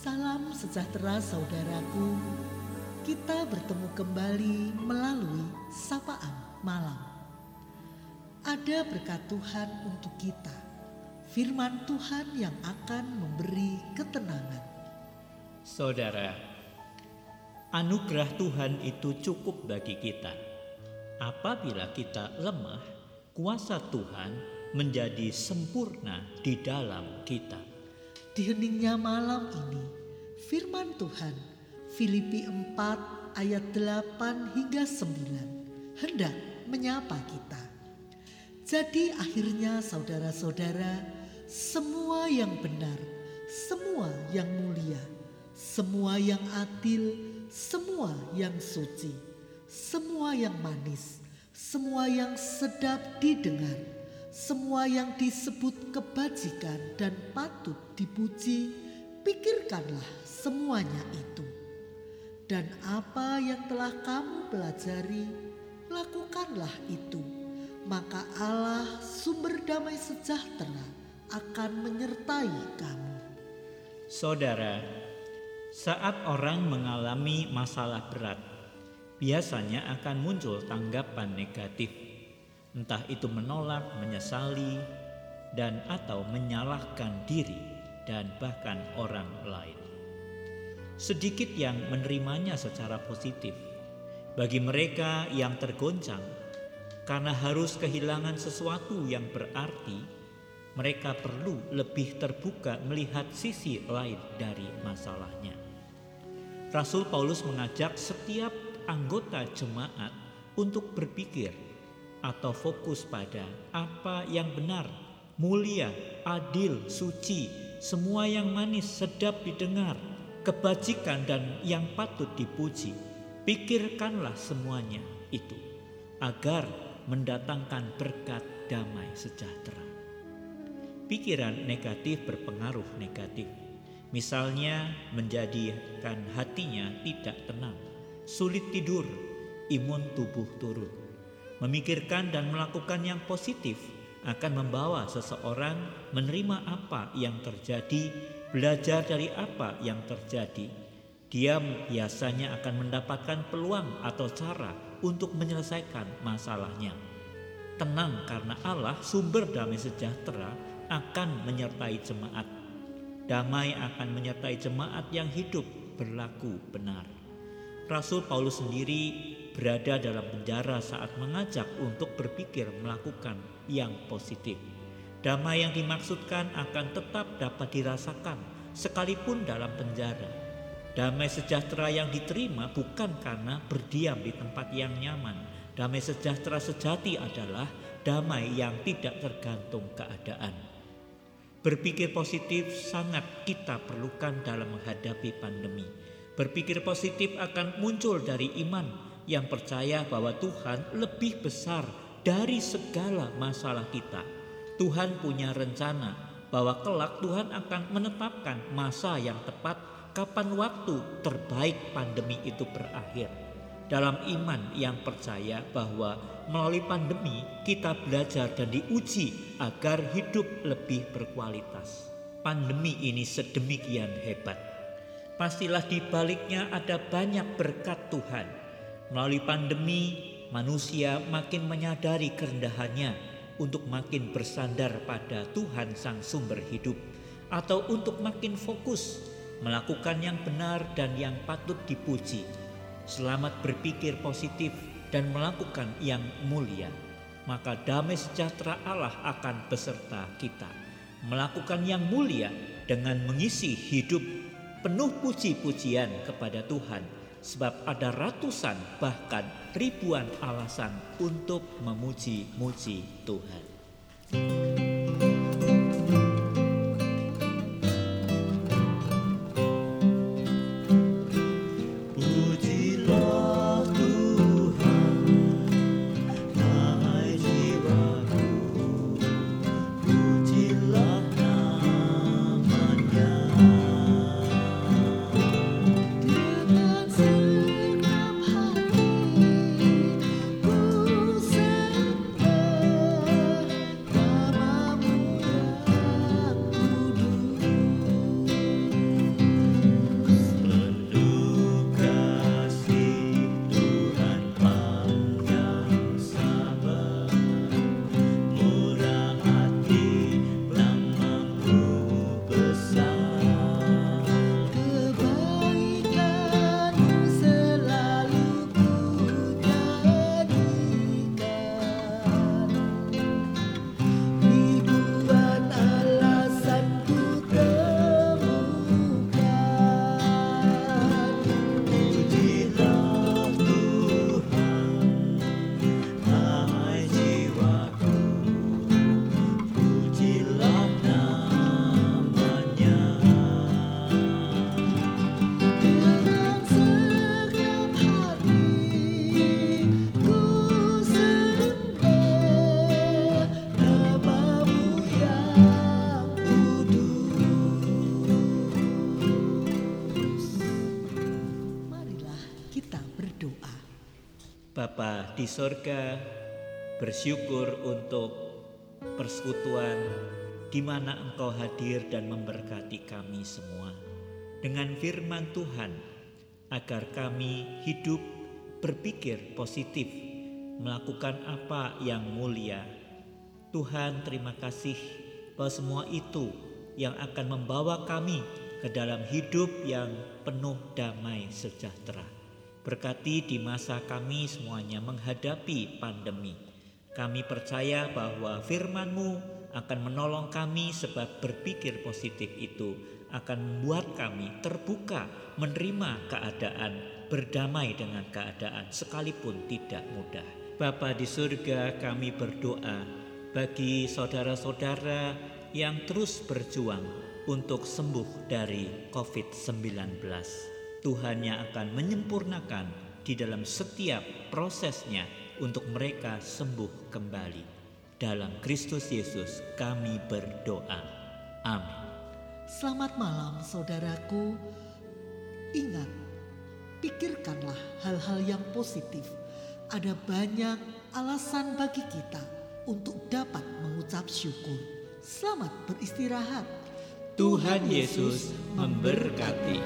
Salam sejahtera saudaraku. Kita bertemu kembali melalui sapaan malam. Ada berkat Tuhan untuk kita. Firman Tuhan yang akan memberi ketenangan. Saudara, anugerah Tuhan itu cukup bagi kita. Apabila kita lemah, kuasa Tuhan menjadi sempurna di dalam kita. Di heningnya malam ini, firman Tuhan Filipi 4 ayat 8 hingga 9 hendak menyapa kita. Jadi akhirnya saudara-saudara, semua yang benar, semua yang mulia, semua yang adil, semua yang suci, semua yang manis, semua yang sedap didengar, semua yang disebut kebajikan dan patut dipuji, pikirkanlah semuanya itu. Dan apa yang telah kamu pelajari, lakukanlah itu. Maka Allah sumber damai sejahtera akan menyertai kamu. Saudara, saat orang mengalami masalah berat, biasanya akan muncul tanggapan negatif. Entah itu menolak, menyesali, dan atau menyalahkan diri dan bahkan orang lain. Sedikit yang menerimanya secara positif. Bagi mereka yang tergoncang karena harus kehilangan sesuatu yang berarti, mereka perlu lebih terbuka melihat sisi lain dari masalahnya. Rasul Paulus mengajak setiap anggota jemaat untuk berpikir atau fokus pada apa yang benar, mulia, adil, suci, semua yang manis, sedap didengar, kebajikan dan yang patut dipuji. Pikirkanlah semuanya itu agar mendatangkan berkat damai sejahtera. Pikiran negatif berpengaruh negatif. Misalnya menjadikan hatinya tidak tenang, sulit tidur, imun tubuh turun. Memikirkan dan melakukan yang positif akan membawa seseorang menerima apa yang terjadi, belajar dari apa yang terjadi. Dia biasanya akan mendapatkan peluang atau cara untuk menyelesaikan masalahnya. Tenang karena Allah sumber damai sejahtera akan menyertai jemaat. Damai akan menyertai jemaat yang hidup berlaku benar. Rasul Paulus sendiri berada dalam penjara saat mengajak untuk berpikir melakukan yang positif. Damai yang dimaksudkan akan tetap dapat dirasakan sekalipun dalam penjara Damai sejahtera yang diterima bukan karena berdiam di tempat yang nyaman. Damai sejahtera sejati adalah damai yang tidak tergantung keadaan. Berpikir positif sangat kita perlukan dalam menghadapi pandemi. Berpikir positif akan muncul dari iman yang percaya bahwa Tuhan lebih besar dari segala masalah kita. Tuhan punya rencana bahwa kelak Tuhan akan menetapkan masa yang tepat kapan waktu terbaik pandemi itu berakhir. Dalam iman yang percaya bahwa melalui pandemi kita belajar dan diuji agar hidup lebih berkualitas. Pandemi ini sedemikian hebat. Pastilah di baliknya ada banyak berkat Tuhan. Melalui pandemi, manusia makin menyadari kerendahannya untuk makin bersandar pada Tuhan Sang Sumber Hidup, atau untuk makin fokus melakukan yang benar dan yang patut dipuji, selamat berpikir positif dan melakukan yang mulia, maka damai sejahtera Allah akan beserta kita. Melakukan yang mulia dengan mengisi hidup penuh puji-pujian kepada Tuhan, sebab ada ratusan bahkan ribuan alasan untuk memuji-muji Tuhan. Bapa di sorga, bersyukur untuk persekutuan di mana Engkau hadir dan memberkati kami semua dengan firman Tuhan agar kami hidup berpikir positif, melakukan apa yang mulia. Tuhan, terima kasih bahwa semua itu yang akan membawa kami ke dalam hidup yang penuh damai sejahtera. Berkati di masa kami semuanya menghadapi pandemi. Kami percaya bahwa firman-Mu akan menolong kami sebab berpikir positif itu akan membuat kami terbuka menerima keadaan, berdamai dengan keadaan sekalipun tidak mudah. Bapa di surga kami berdoa bagi saudara-saudara yang terus berjuang untuk sembuh dari COVID-19. Tuhan yang akan menyempurnakan di dalam setiap prosesnya untuk mereka sembuh kembali. Dalam Kristus Yesus kami berdoa. Amin. Selamat malam saudaraku. Ingat, pikirkanlah hal-hal yang positif. Ada banyak alasan bagi kita untuk dapat mengucap syukur. Selamat beristirahat. Tuhan Yesus memberkati.